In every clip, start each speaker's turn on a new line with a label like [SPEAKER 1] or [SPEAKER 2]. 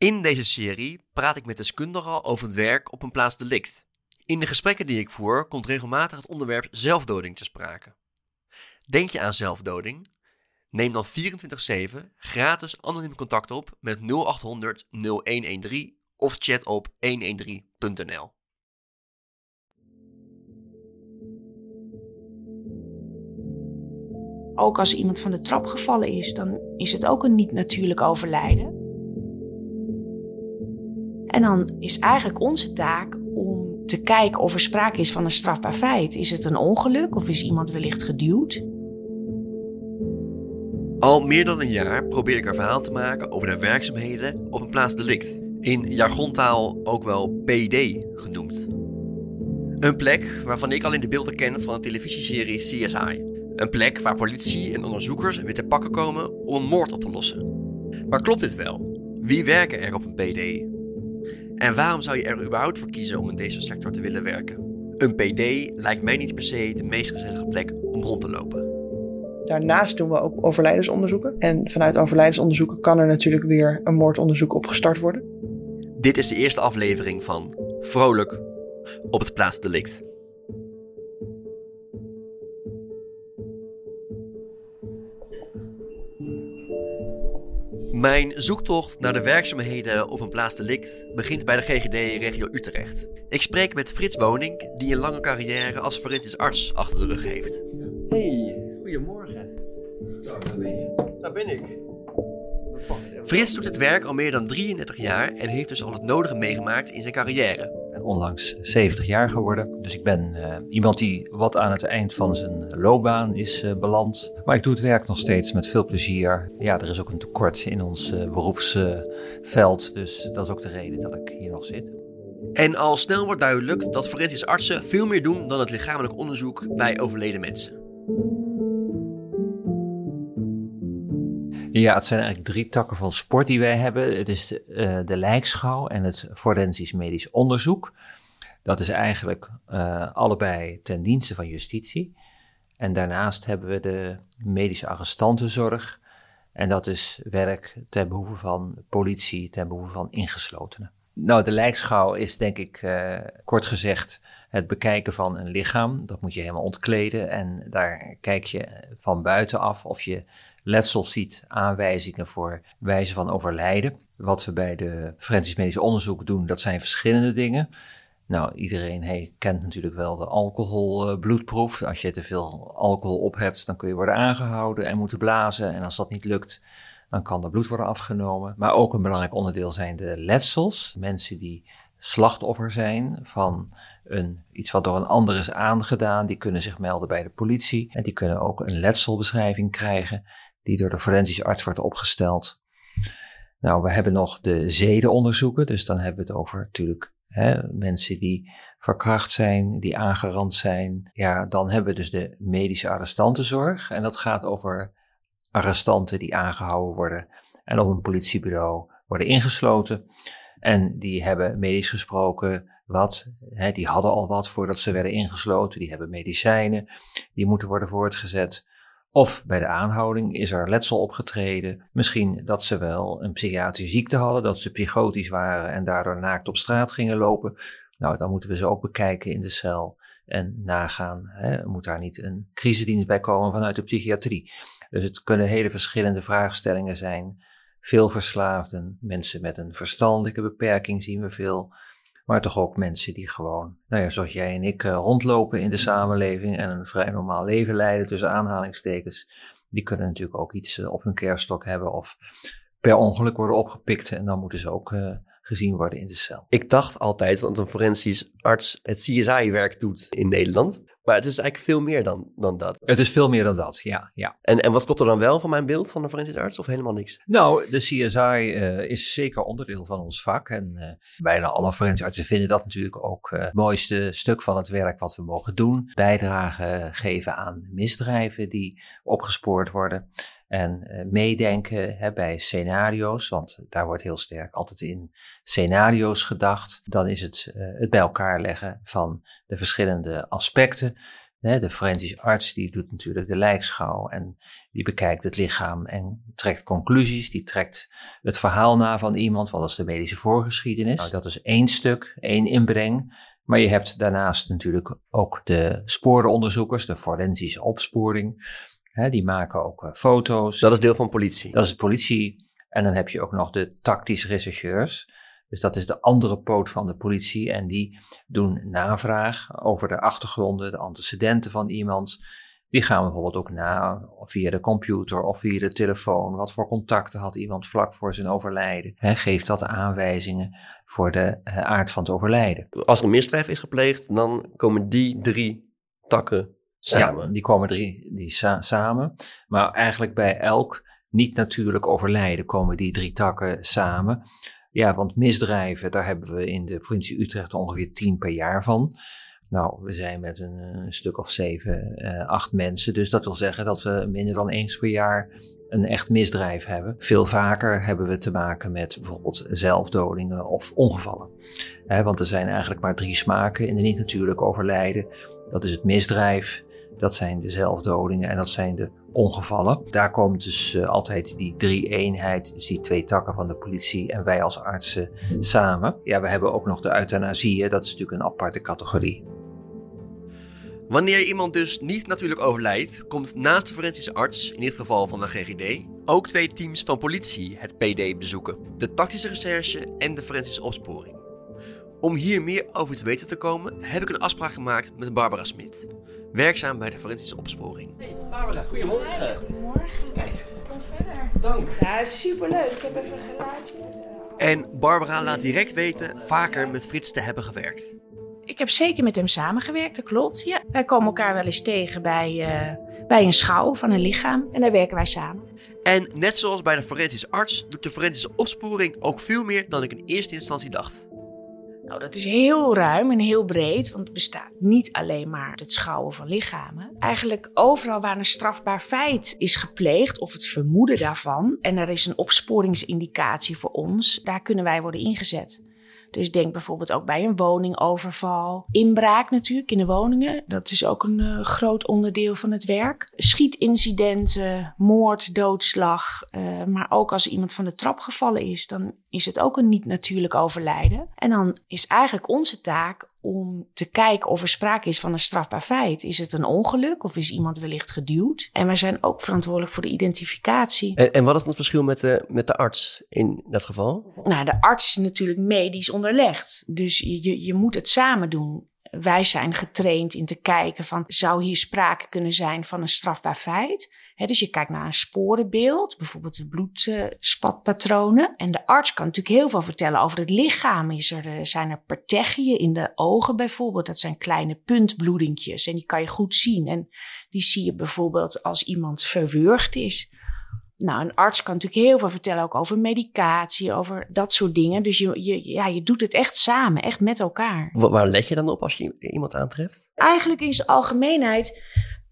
[SPEAKER 1] In deze serie praat ik met deskundigen over het werk op een plaats delict. In de gesprekken die ik voer komt regelmatig het onderwerp zelfdoding te sprake. Denk je aan zelfdoding? Neem dan 24/7 gratis anoniem contact op met 0800 0113 of chat op 113.nl.
[SPEAKER 2] Ook als iemand van de trap gevallen is, dan is het ook een niet natuurlijk overlijden. En dan is eigenlijk onze taak om te kijken of er sprake is van een strafbaar feit. Is het een ongeluk of is iemand wellicht geduwd?
[SPEAKER 1] Al meer dan een jaar probeer ik een verhaal te maken over de werkzaamheden op een plaats delict. In jargontaal ook wel PD genoemd. Een plek waarvan ik al in de beelden ken van de televisieserie CSI. Een plek waar politie en onderzoekers weer te pakken komen om een moord op te lossen. Maar klopt dit wel? Wie werken er op een PD? En waarom zou je er überhaupt voor kiezen om in deze sector te willen werken? Een PD lijkt mij niet per se de meest gezellige plek om rond te lopen.
[SPEAKER 3] Daarnaast doen we ook overlijdensonderzoeken. En vanuit overlijdensonderzoeken kan er natuurlijk weer een moordonderzoek opgestart worden.
[SPEAKER 1] Dit is de eerste aflevering van Vrolijk op het plaatsdelict. Mijn zoektocht naar de werkzaamheden op een plaats delict begint bij de GGD regio Utrecht. Ik spreek met Frits Woning, die een lange carrière als forensisch arts achter de rug heeft. Hey, goedemorgen.
[SPEAKER 4] daar ben je.
[SPEAKER 1] Daar ben ik. Frits doet het werk al meer dan 33 jaar en heeft dus al het nodige meegemaakt in zijn carrière.
[SPEAKER 4] Onlangs 70 jaar geworden, dus ik ben uh, iemand die wat aan het eind van zijn loopbaan is uh, beland. Maar ik doe het werk nog steeds met veel plezier. Ja, er is ook een tekort in ons uh, beroepsveld, dus dat is ook de reden dat ik hier nog zit.
[SPEAKER 1] En al snel wordt duidelijk dat forensische artsen veel meer doen dan het lichamelijk onderzoek bij overleden mensen.
[SPEAKER 4] Ja, het zijn eigenlijk drie takken van sport die wij hebben. Het is de, uh, de lijkschouw en het forensisch medisch onderzoek. Dat is eigenlijk uh, allebei ten dienste van justitie. En daarnaast hebben we de medische arrestantenzorg. En dat is werk ten behoeve van politie, ten behoeve van ingeslotenen. Nou, de lijkschouw is denk ik uh, kort gezegd het bekijken van een lichaam. Dat moet je helemaal ontkleden en daar kijk je van buitenaf of je letsel ziet, aanwijzingen voor wijze van overlijden. Wat we bij de forensisch medisch onderzoek doen, dat zijn verschillende dingen. Nou, iedereen kent natuurlijk wel de alcoholbloedproef. Als je te veel alcohol op hebt, dan kun je worden aangehouden en moeten blazen. En als dat niet lukt, dan kan er bloed worden afgenomen. Maar ook een belangrijk onderdeel zijn de letsels. Mensen die slachtoffer zijn van een, iets wat door een ander is aangedaan, die kunnen zich melden bij de politie. En die kunnen ook een letselbeschrijving krijgen die door de forensische arts wordt opgesteld. Nou, we hebben nog de zedenonderzoeken, dus dan hebben we het over natuurlijk hè, mensen die verkracht zijn, die aangerand zijn. Ja, dan hebben we dus de medische arrestantenzorg en dat gaat over arrestanten die aangehouden worden en op een politiebureau worden ingesloten. En die hebben medisch gesproken wat, hè, die hadden al wat voordat ze werden ingesloten, die hebben medicijnen, die moeten worden voortgezet. Of bij de aanhouding is er letsel opgetreden. Misschien dat ze wel een psychiatrische ziekte hadden, dat ze psychotisch waren en daardoor naakt op straat gingen lopen. Nou, dan moeten we ze ook bekijken in de cel en nagaan. Hè, moet daar niet een crisisdienst bij komen vanuit de psychiatrie? Dus het kunnen hele verschillende vraagstellingen zijn. Veel verslaafden, mensen met een verstandelijke beperking zien we veel. Maar toch ook mensen die gewoon, nou ja, zoals jij en ik, uh, rondlopen in de samenleving en een vrij normaal leven leiden tussen aanhalingstekens. Die kunnen natuurlijk ook iets uh, op hun kerststok hebben of per ongeluk worden opgepikt en dan moeten ze ook uh, gezien worden in de cel.
[SPEAKER 1] Ik dacht altijd dat een forensisch arts het CSI-werk doet in Nederland. Maar het is eigenlijk veel meer dan, dan dat.
[SPEAKER 4] Het is veel meer dan dat, ja. ja.
[SPEAKER 1] En, en wat klopt er dan wel van mijn beeld van een forensisch arts of helemaal niks?
[SPEAKER 4] Nou, de CSI uh, is zeker onderdeel van ons vak. En uh, bijna alle forensische artsen vinden dat natuurlijk ook uh, het mooiste stuk van het werk wat we mogen doen. Bijdrage geven aan misdrijven die opgespoord worden. En uh, meedenken hè, bij scenario's, want daar wordt heel sterk altijd in scenario's gedacht. Dan is het uh, het bij elkaar leggen van de verschillende aspecten. De forensisch arts die doet natuurlijk de lijkschouw en die bekijkt het lichaam en trekt conclusies. Die trekt het verhaal na van iemand, wat is de medische voorgeschiedenis. Nou, dat is één stuk, één inbreng. Maar je hebt daarnaast natuurlijk ook de sporenonderzoekers, de forensische opsporing. Die maken ook eh, foto's.
[SPEAKER 1] Dat is deel van politie.
[SPEAKER 4] Dat is politie. En dan heb je ook nog de tactische rechercheurs. Dus dat is de andere poot van de politie. En die doen navraag over de achtergronden, de antecedenten van iemand. Die gaan bijvoorbeeld ook na via de computer of via de telefoon. Wat voor contacten had iemand vlak voor zijn overlijden? He, geeft dat aanwijzingen voor de uh, aard van het overlijden?
[SPEAKER 1] Als er een misdrijf is gepleegd, dan komen die drie takken samen.
[SPEAKER 4] Ja, die komen drie die samen. Maar eigenlijk bij elk niet natuurlijk overlijden komen die drie takken samen. Ja, want misdrijven, daar hebben we in de provincie Utrecht ongeveer tien per jaar van. Nou, we zijn met een, een stuk of zeven, uh, acht mensen. Dus dat wil zeggen dat we minder dan eens per jaar een echt misdrijf hebben. Veel vaker hebben we te maken met bijvoorbeeld zelfdodingen of ongevallen. want er zijn eigenlijk maar drie smaken in de niet-natuurlijk overlijden. Dat is het misdrijf, dat zijn de zelfdodingen en dat zijn de ongevallen. Daar komt dus uh, altijd die drie eenheid, dus die twee takken van de politie en wij als artsen samen. Ja, we hebben ook nog de euthanasie, dat is natuurlijk een aparte categorie.
[SPEAKER 1] Wanneer iemand dus niet natuurlijk overlijdt, komt naast de forensische arts, in dit geval van de GGD, ook twee teams van politie het PD bezoeken: de tactische recherche en de forensische opsporing. Om hier meer over te weten te komen, heb ik een afspraak gemaakt met Barbara Smit, werkzaam bij de forensische opsporing.
[SPEAKER 5] Hey Barbara, goedemorgen.
[SPEAKER 2] Goedemorgen.
[SPEAKER 5] Kijk.
[SPEAKER 2] Kom verder.
[SPEAKER 5] Dank.
[SPEAKER 2] Ja, superleuk. Ik heb even een geluidje.
[SPEAKER 1] En Barbara laat direct weten vaker met Frits te hebben gewerkt.
[SPEAKER 2] Ik heb zeker met hem samengewerkt, dat klopt. Ja. Wij komen elkaar wel eens tegen bij, uh, bij een schouw van een lichaam en daar werken wij samen.
[SPEAKER 1] En net zoals bij de forensische arts doet de forensische opsporing ook veel meer dan ik in eerste instantie dacht.
[SPEAKER 2] Nou, dat is heel ruim en heel breed, want het bestaat niet alleen maar het schouwen van lichamen. Eigenlijk overal waar een strafbaar feit is gepleegd of het vermoeden daarvan en er is een opsporingsindicatie voor ons, daar kunnen wij worden ingezet. Dus denk bijvoorbeeld ook bij een woningoverval. Inbraak natuurlijk in de woningen. Dat is ook een uh, groot onderdeel van het werk. Schietincidenten, moord, doodslag. Uh, maar ook als iemand van de trap gevallen is, dan is het ook een niet natuurlijk overlijden. En dan is eigenlijk onze taak om te kijken of er sprake is van een strafbaar feit. Is het een ongeluk of is iemand wellicht geduwd? En wij zijn ook verantwoordelijk voor de identificatie.
[SPEAKER 1] En, en wat is het verschil met de, met de arts in dat geval?
[SPEAKER 2] Nou, de arts is natuurlijk medisch onderlegd. Dus je, je moet het samen doen. Wij zijn getraind in te kijken van zou hier sprake kunnen zijn van een strafbaar feit? Dus je kijkt naar een sporenbeeld, bijvoorbeeld de bloedspatpatronen. en de arts kan natuurlijk heel veel vertellen over het lichaam. Is er, eh, zijn er partechien in de ogen bijvoorbeeld? Dat zijn kleine puntbloedingjes en die kan je goed zien. En die zie je bijvoorbeeld als iemand verwurgd is. Nou, een arts kan natuurlijk heel veel vertellen ook over medicatie, over dat soort dingen. Dus je, je, ja, je doet het echt samen, echt met elkaar.
[SPEAKER 1] Waar let je dan op als je iemand aantreft?
[SPEAKER 2] Eigenlijk in zijn algemeenheid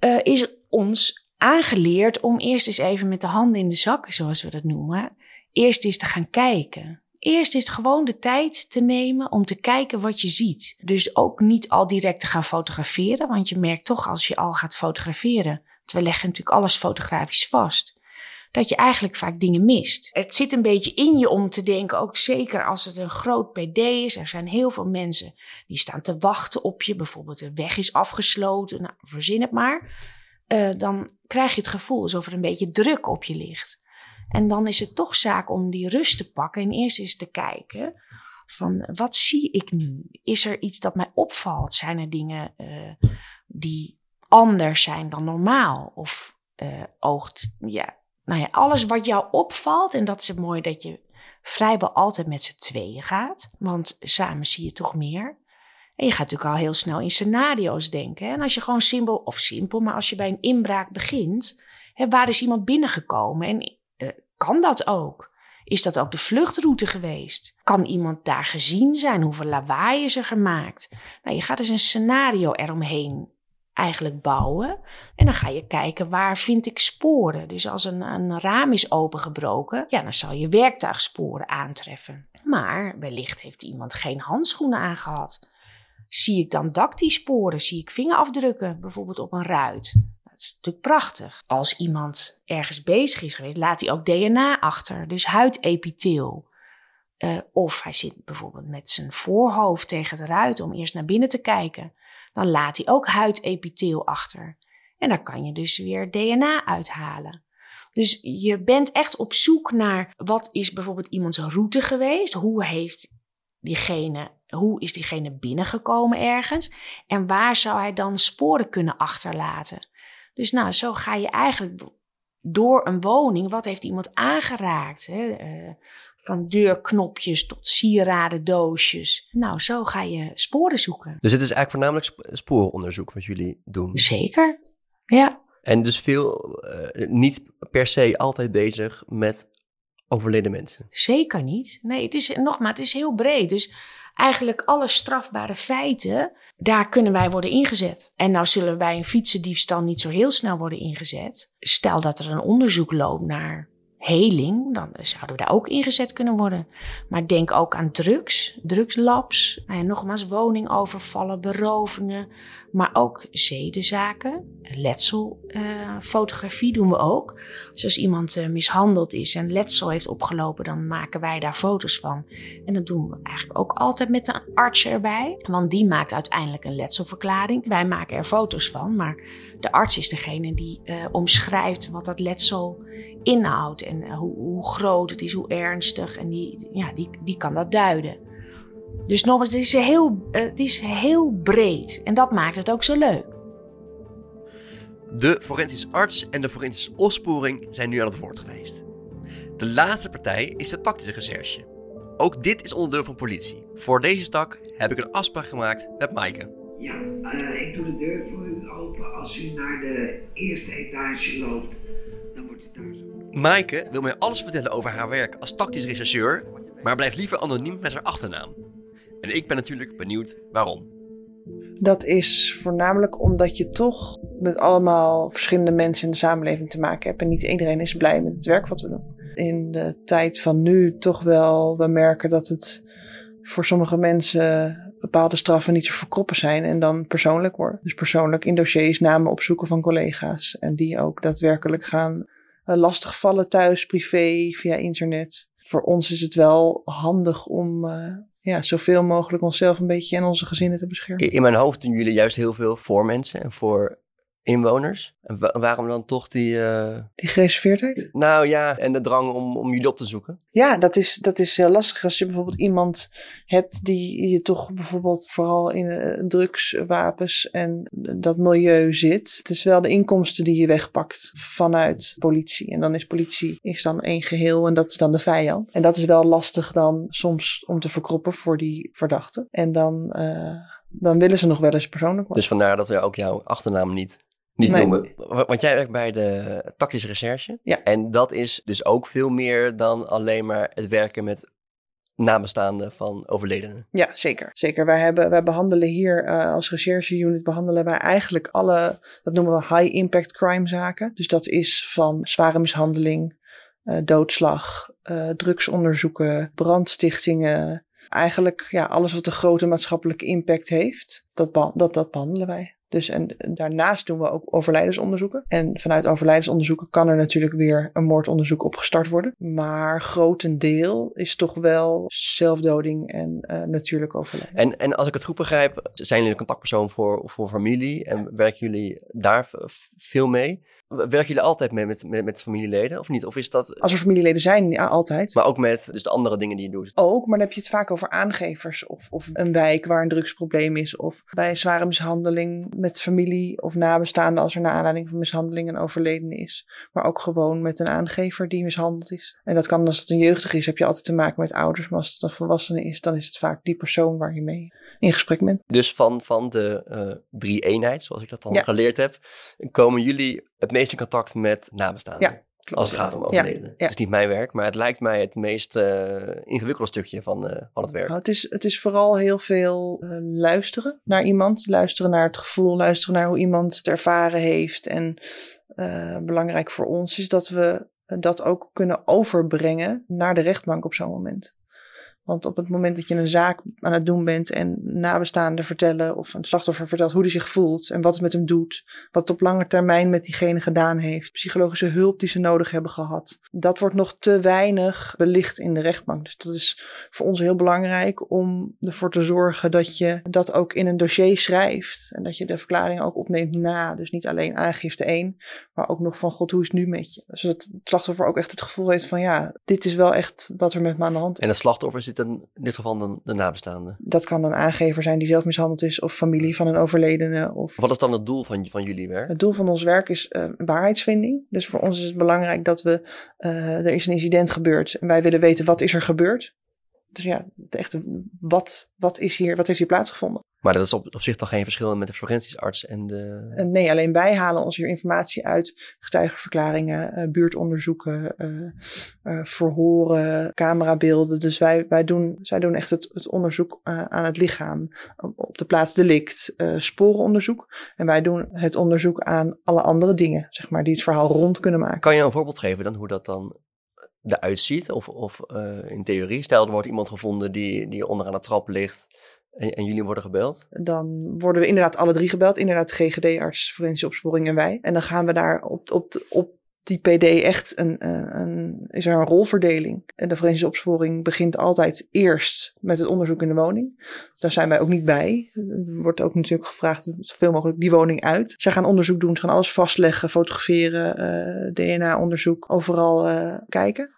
[SPEAKER 2] uh, is ons aangeleerd om eerst eens even met de handen in de zakken, zoals we dat noemen, eerst eens te gaan kijken. Eerst is gewoon de tijd te nemen om te kijken wat je ziet. Dus ook niet al direct te gaan fotograferen, want je merkt toch als je al gaat fotograferen, we leggen natuurlijk alles fotografisch vast, dat je eigenlijk vaak dingen mist. Het zit een beetje in je om te denken, ook zeker als het een groot PD is. Er zijn heel veel mensen die staan te wachten op je. Bijvoorbeeld de weg is afgesloten, nou, verzin het maar. Uh, dan krijg je het gevoel alsof er een beetje druk op je ligt. En dan is het toch zaak om die rust te pakken en eerst eens te kijken van wat zie ik nu? Is er iets dat mij opvalt? Zijn er dingen uh, die anders zijn dan normaal? Of uh, oogt, ja, nou ja, alles wat jou opvalt. En dat is het mooi dat je vrijwel altijd met z'n tweeën gaat. Want samen zie je toch meer. En je gaat natuurlijk al heel snel in scenario's denken. En als je gewoon simpel, of simpel, maar als je bij een inbraak begint, hè, waar is iemand binnengekomen? En uh, kan dat ook? Is dat ook de vluchtroute geweest? Kan iemand daar gezien zijn? Hoeveel lawaai is er gemaakt? Nou, je gaat dus een scenario eromheen eigenlijk bouwen. En dan ga je kijken waar vind ik sporen. Dus als een, een raam is opengebroken, ja, dan zal je werktuigsporen aantreffen. Maar wellicht heeft iemand geen handschoenen aangehad. Zie ik dan dactysporen, zie ik vingerafdrukken, bijvoorbeeld op een ruit. Dat is natuurlijk prachtig. Als iemand ergens bezig is geweest, laat hij ook DNA achter, dus huidepitheel. Uh, of hij zit bijvoorbeeld met zijn voorhoofd tegen het ruit om eerst naar binnen te kijken. Dan laat hij ook huidepitheel achter. En daar kan je dus weer DNA uithalen. Dus je bent echt op zoek naar wat is bijvoorbeeld iemands route geweest? Hoe heeft diegene, hoe is diegene binnengekomen ergens? En waar zou hij dan sporen kunnen achterlaten? Dus nou, zo ga je eigenlijk door een woning, wat heeft iemand aangeraakt? Hè? Uh, van deurknopjes tot sieradendoosjes. Nou, zo ga je sporen zoeken.
[SPEAKER 1] Dus het is eigenlijk voornamelijk spooronderzoek wat jullie doen?
[SPEAKER 2] Zeker, ja.
[SPEAKER 1] En dus veel, uh, niet per se altijd bezig met overleden mensen?
[SPEAKER 2] Zeker niet. Nee, het is nogmaals, het is heel breed. Dus eigenlijk alle strafbare feiten, daar kunnen wij worden ingezet. En nou zullen wij een fietsendiefstal niet zo heel snel worden ingezet. Stel dat er een onderzoek loopt naar heling, dan zouden we daar ook ingezet kunnen worden. Maar denk ook aan drugs, drugslabs, en nogmaals woningovervallen, berovingen, maar ook zedenzaken, letselfotografie uh, doen we ook. Dus als iemand uh, mishandeld is en letsel heeft opgelopen, dan maken wij daar foto's van. En dat doen we eigenlijk ook altijd met een arts erbij, want die maakt uiteindelijk een letselverklaring. Wij maken er foto's van, maar de arts is degene die omschrijft wat dat letsel inhoudt en hoe, hoe, groot het is, hoe ernstig. En die, ja, die, die kan dat duiden. Dus nogmaals, het is, heel, het is heel breed en dat maakt het ook zo leuk.
[SPEAKER 1] De forensisch arts en de forensische opsporing zijn nu aan het woord geweest. De laatste partij is de tactische recherche. Ook dit is onderdeel van politie. Voor deze tak heb ik een afspraak gemaakt met Maaike.
[SPEAKER 5] Ja, uh, ik doe de deur voor u open. Als u naar de eerste etage loopt, dan wordt u daar zo.
[SPEAKER 1] Maaike wil mij alles vertellen over haar werk als tactisch rechercheur, maar blijft liever anoniem met haar achternaam. En ik ben natuurlijk benieuwd waarom.
[SPEAKER 3] Dat is voornamelijk omdat je toch met allemaal verschillende mensen in de samenleving te maken hebt. En niet iedereen is blij met het werk wat we doen. In de tijd van nu toch wel, we merken dat het voor sommige mensen bepaalde straffen niet te verkroppen zijn en dan persoonlijk worden. Dus persoonlijk in dossiers namen opzoeken van collega's. En die ook daadwerkelijk gaan uh, lastigvallen thuis, privé, via internet. Voor ons is het wel handig om uh, ja, zoveel mogelijk onszelf een beetje en onze gezinnen te beschermen.
[SPEAKER 1] In mijn hoofd doen jullie juist heel veel voor mensen en voor inwoners. En waarom dan toch die... Uh...
[SPEAKER 3] Die gereserveerdheid?
[SPEAKER 1] Nou ja, en de drang om, om jullie op te zoeken.
[SPEAKER 3] Ja, dat is, dat is heel lastig. Als je bijvoorbeeld iemand hebt die je toch bijvoorbeeld vooral in uh, drugs, wapens en dat milieu zit. Het is wel de inkomsten die je wegpakt vanuit politie. En dan is politie is dan één geheel en dat is dan de vijand. En dat is wel lastig dan soms om te verkroppen voor die verdachte. En dan... Uh, dan willen ze nog wel eens persoonlijk worden.
[SPEAKER 1] Dus vandaar dat we ook jouw achternaam niet niet nee. noemen. Want jij werkt bij de tactische recherche.
[SPEAKER 3] Ja.
[SPEAKER 1] En dat is dus ook veel meer dan alleen maar het werken met nabestaanden van overledenen.
[SPEAKER 3] Ja, zeker. Zeker. Wij, hebben, wij behandelen hier uh, als recherche-unit behandelen wij eigenlijk alle, dat noemen we high-impact crime zaken. Dus dat is van zware mishandeling, uh, doodslag, uh, drugsonderzoeken, brandstichtingen. Eigenlijk ja, alles wat een grote maatschappelijke impact heeft, dat, dat, dat behandelen wij. Dus en daarnaast doen we ook overlijdensonderzoeken. En vanuit overlijdensonderzoeken kan er natuurlijk weer een moordonderzoek opgestart worden. Maar grotendeel is toch wel zelfdoding en uh, natuurlijk overlijden.
[SPEAKER 1] En, en als ik het goed begrijp, zijn jullie een contactpersoon voor, voor familie en werken jullie daar veel mee? Werken jullie altijd mee met, met, met, familieleden of niet? Of is dat...
[SPEAKER 3] Als er familieleden zijn, ja, altijd.
[SPEAKER 1] Maar ook met dus de andere dingen die je doet?
[SPEAKER 3] Ook, maar dan heb je het vaak over aangevers of, of een wijk waar een drugsprobleem is. Of bij zware mishandeling met familie of nabestaanden als er naar aanleiding van mishandeling een overleden is. Maar ook gewoon met een aangever die mishandeld is. En dat kan als het een jeugdig is, heb je altijd te maken met ouders. Maar als het een volwassene is, dan is het vaak die persoon waar je mee in gesprek bent.
[SPEAKER 1] Dus van, van de uh, drie eenheid, zoals ik dat dan ja. geleerd heb, komen jullie het meest in contact met nabestaanden.
[SPEAKER 3] Ja.
[SPEAKER 1] Klopt. Als het gaat om overledenen. Ja, ja. Het is niet mijn werk, maar het lijkt mij het meest uh, ingewikkelde stukje van, uh, van het werk.
[SPEAKER 3] Nou, het, is, het is vooral heel veel uh, luisteren naar iemand. Luisteren naar het gevoel, luisteren naar hoe iemand het ervaren heeft. En belangrijk voor ons is dat we dat ook kunnen overbrengen naar de rechtbank op zo'n moment. Want op het moment dat je een zaak aan het doen bent en nabestaanden vertellen of een slachtoffer vertelt hoe hij zich voelt en wat het met hem doet, wat het op lange termijn met diegene gedaan heeft, psychologische hulp die ze nodig hebben gehad, dat wordt nog te weinig belicht in de rechtbank. Dus dat is voor ons heel belangrijk om ervoor te zorgen dat je dat ook in een dossier schrijft en dat je de verklaring ook opneemt na. Dus niet alleen aangifte 1, maar ook nog van god, hoe is het nu met je? Zodat het slachtoffer ook echt het gevoel heeft van ja, dit is wel echt wat er met me aan de hand is.
[SPEAKER 1] En het slachtoffer zit in dit geval dan de nabestaande.
[SPEAKER 3] Dat kan een aangever zijn die zelf mishandeld is of familie van een overledene. Of...
[SPEAKER 1] Wat is dan het doel van, van jullie werk?
[SPEAKER 3] Het doel van ons werk is uh, waarheidsvinding. Dus voor ons is het belangrijk dat we, uh, er is een incident gebeurd en wij willen weten wat is er gebeurd. Dus ja, echt, wat, wat, is hier, wat heeft hier plaatsgevonden?
[SPEAKER 1] Maar dat is op, op zich toch geen verschil met de forensisch arts en de...
[SPEAKER 3] Uh, nee, alleen wij halen ons hier informatie uit. Getuigenverklaringen, uh, buurtonderzoeken, uh, verhoren, camerabeelden. Dus wij, wij doen, zij doen echt het, het onderzoek aan het lichaam. Op de plaats delict, sporenonderzoek. En wij doen het onderzoek aan alle andere dingen, zeg maar, die het verhaal rond kunnen maken.
[SPEAKER 1] Kan je een voorbeeld geven dan hoe dat dan eruit ziet? Of, of in theorie, stel er wordt iemand gevonden die, die onderaan de trap ligt... En, en, jullie worden gebeld?
[SPEAKER 3] Dan worden we inderdaad alle drie gebeld. Inderdaad, GGD-arts, forensische opsporing en wij. En dan gaan we daar op, op, op die PD echt een, is er een rolverdeling. En de forensische opsporing begint altijd eerst met het onderzoek in de woning. Daar zijn wij ook niet bij. Er wordt ook natuurlijk gevraagd zoveel mogelijk die woning uit. Zij gaan onderzoek doen, ze gaan alles vastleggen, fotograferen, uh, DNA-onderzoek, overal uh, kijken.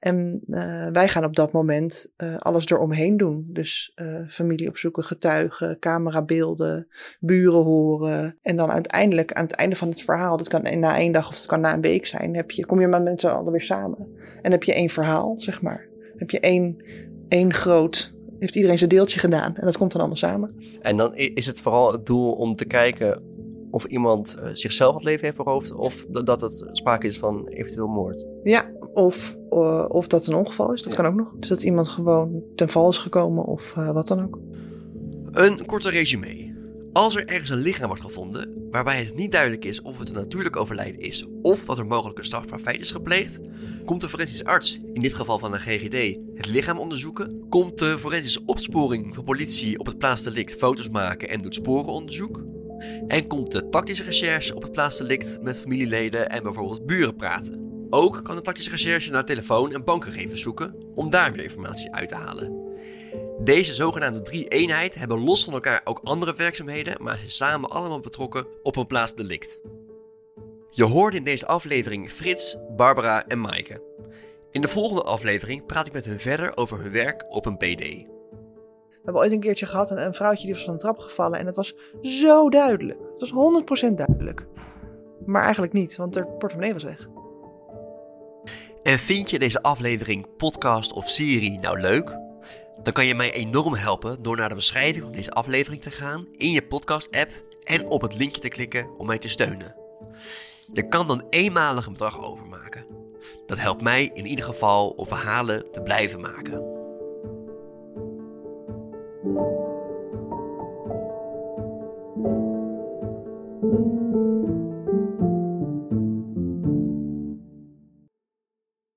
[SPEAKER 3] En uh, wij gaan op dat moment uh, alles eromheen doen. Dus uh, familie opzoeken, getuigen, camerabeelden, buren horen. En dan uiteindelijk aan het einde van het verhaal, dat kan na één dag of dat kan na een week zijn, heb je, kom je met mensen alweer samen. En heb je één verhaal, zeg maar. Heb je één, één groot heeft iedereen zijn deeltje gedaan. En dat komt dan allemaal samen.
[SPEAKER 1] En dan is het vooral het doel om te kijken of iemand uh, zichzelf het leven heeft beroofd of dat het sprake is van eventueel moord.
[SPEAKER 3] Ja, of, uh, of dat een ongeval is, dat ja. kan ook nog. Dus dat iemand gewoon ten val is gekomen of uh, wat dan ook.
[SPEAKER 1] Een korte resume. Als er ergens een lichaam wordt gevonden waarbij het niet duidelijk is of het een natuurlijk overlijden is of dat er mogelijk een strafbaar feit is gepleegd, komt de forensisch arts, in dit geval van de GGD, het lichaam onderzoeken. Komt de forensische opsporing van politie op het plaatsdelict foto's maken en doet sporenonderzoek. En komt de tactische recherche op het plaatsdelict met familieleden en bijvoorbeeld buren praten. Ook kan de tactische recherche naar telefoon- en bankgegevens zoeken om daar weer informatie uit te halen. Deze zogenaamde drie-eenheid hebben los van elkaar ook andere werkzaamheden, maar zijn samen allemaal betrokken op een plaatsdelict. Je hoorde in deze aflevering Frits, Barbara en Maaike. In de volgende aflevering praat ik met hun verder over hun werk op een PD.
[SPEAKER 3] We hebben ooit een keertje gehad een, een vrouwtje die was van een trap gevallen en het was zo duidelijk. Het was 100% duidelijk. Maar eigenlijk niet, want haar portemonnee was weg.
[SPEAKER 1] En vind je deze aflevering, podcast of serie nou leuk? Dan kan je mij enorm helpen door naar de beschrijving van deze aflevering te gaan in je podcast-app en op het linkje te klikken om mij te steunen. Je kan dan eenmalig een bedrag overmaken. Dat helpt mij in ieder geval om verhalen te blijven maken.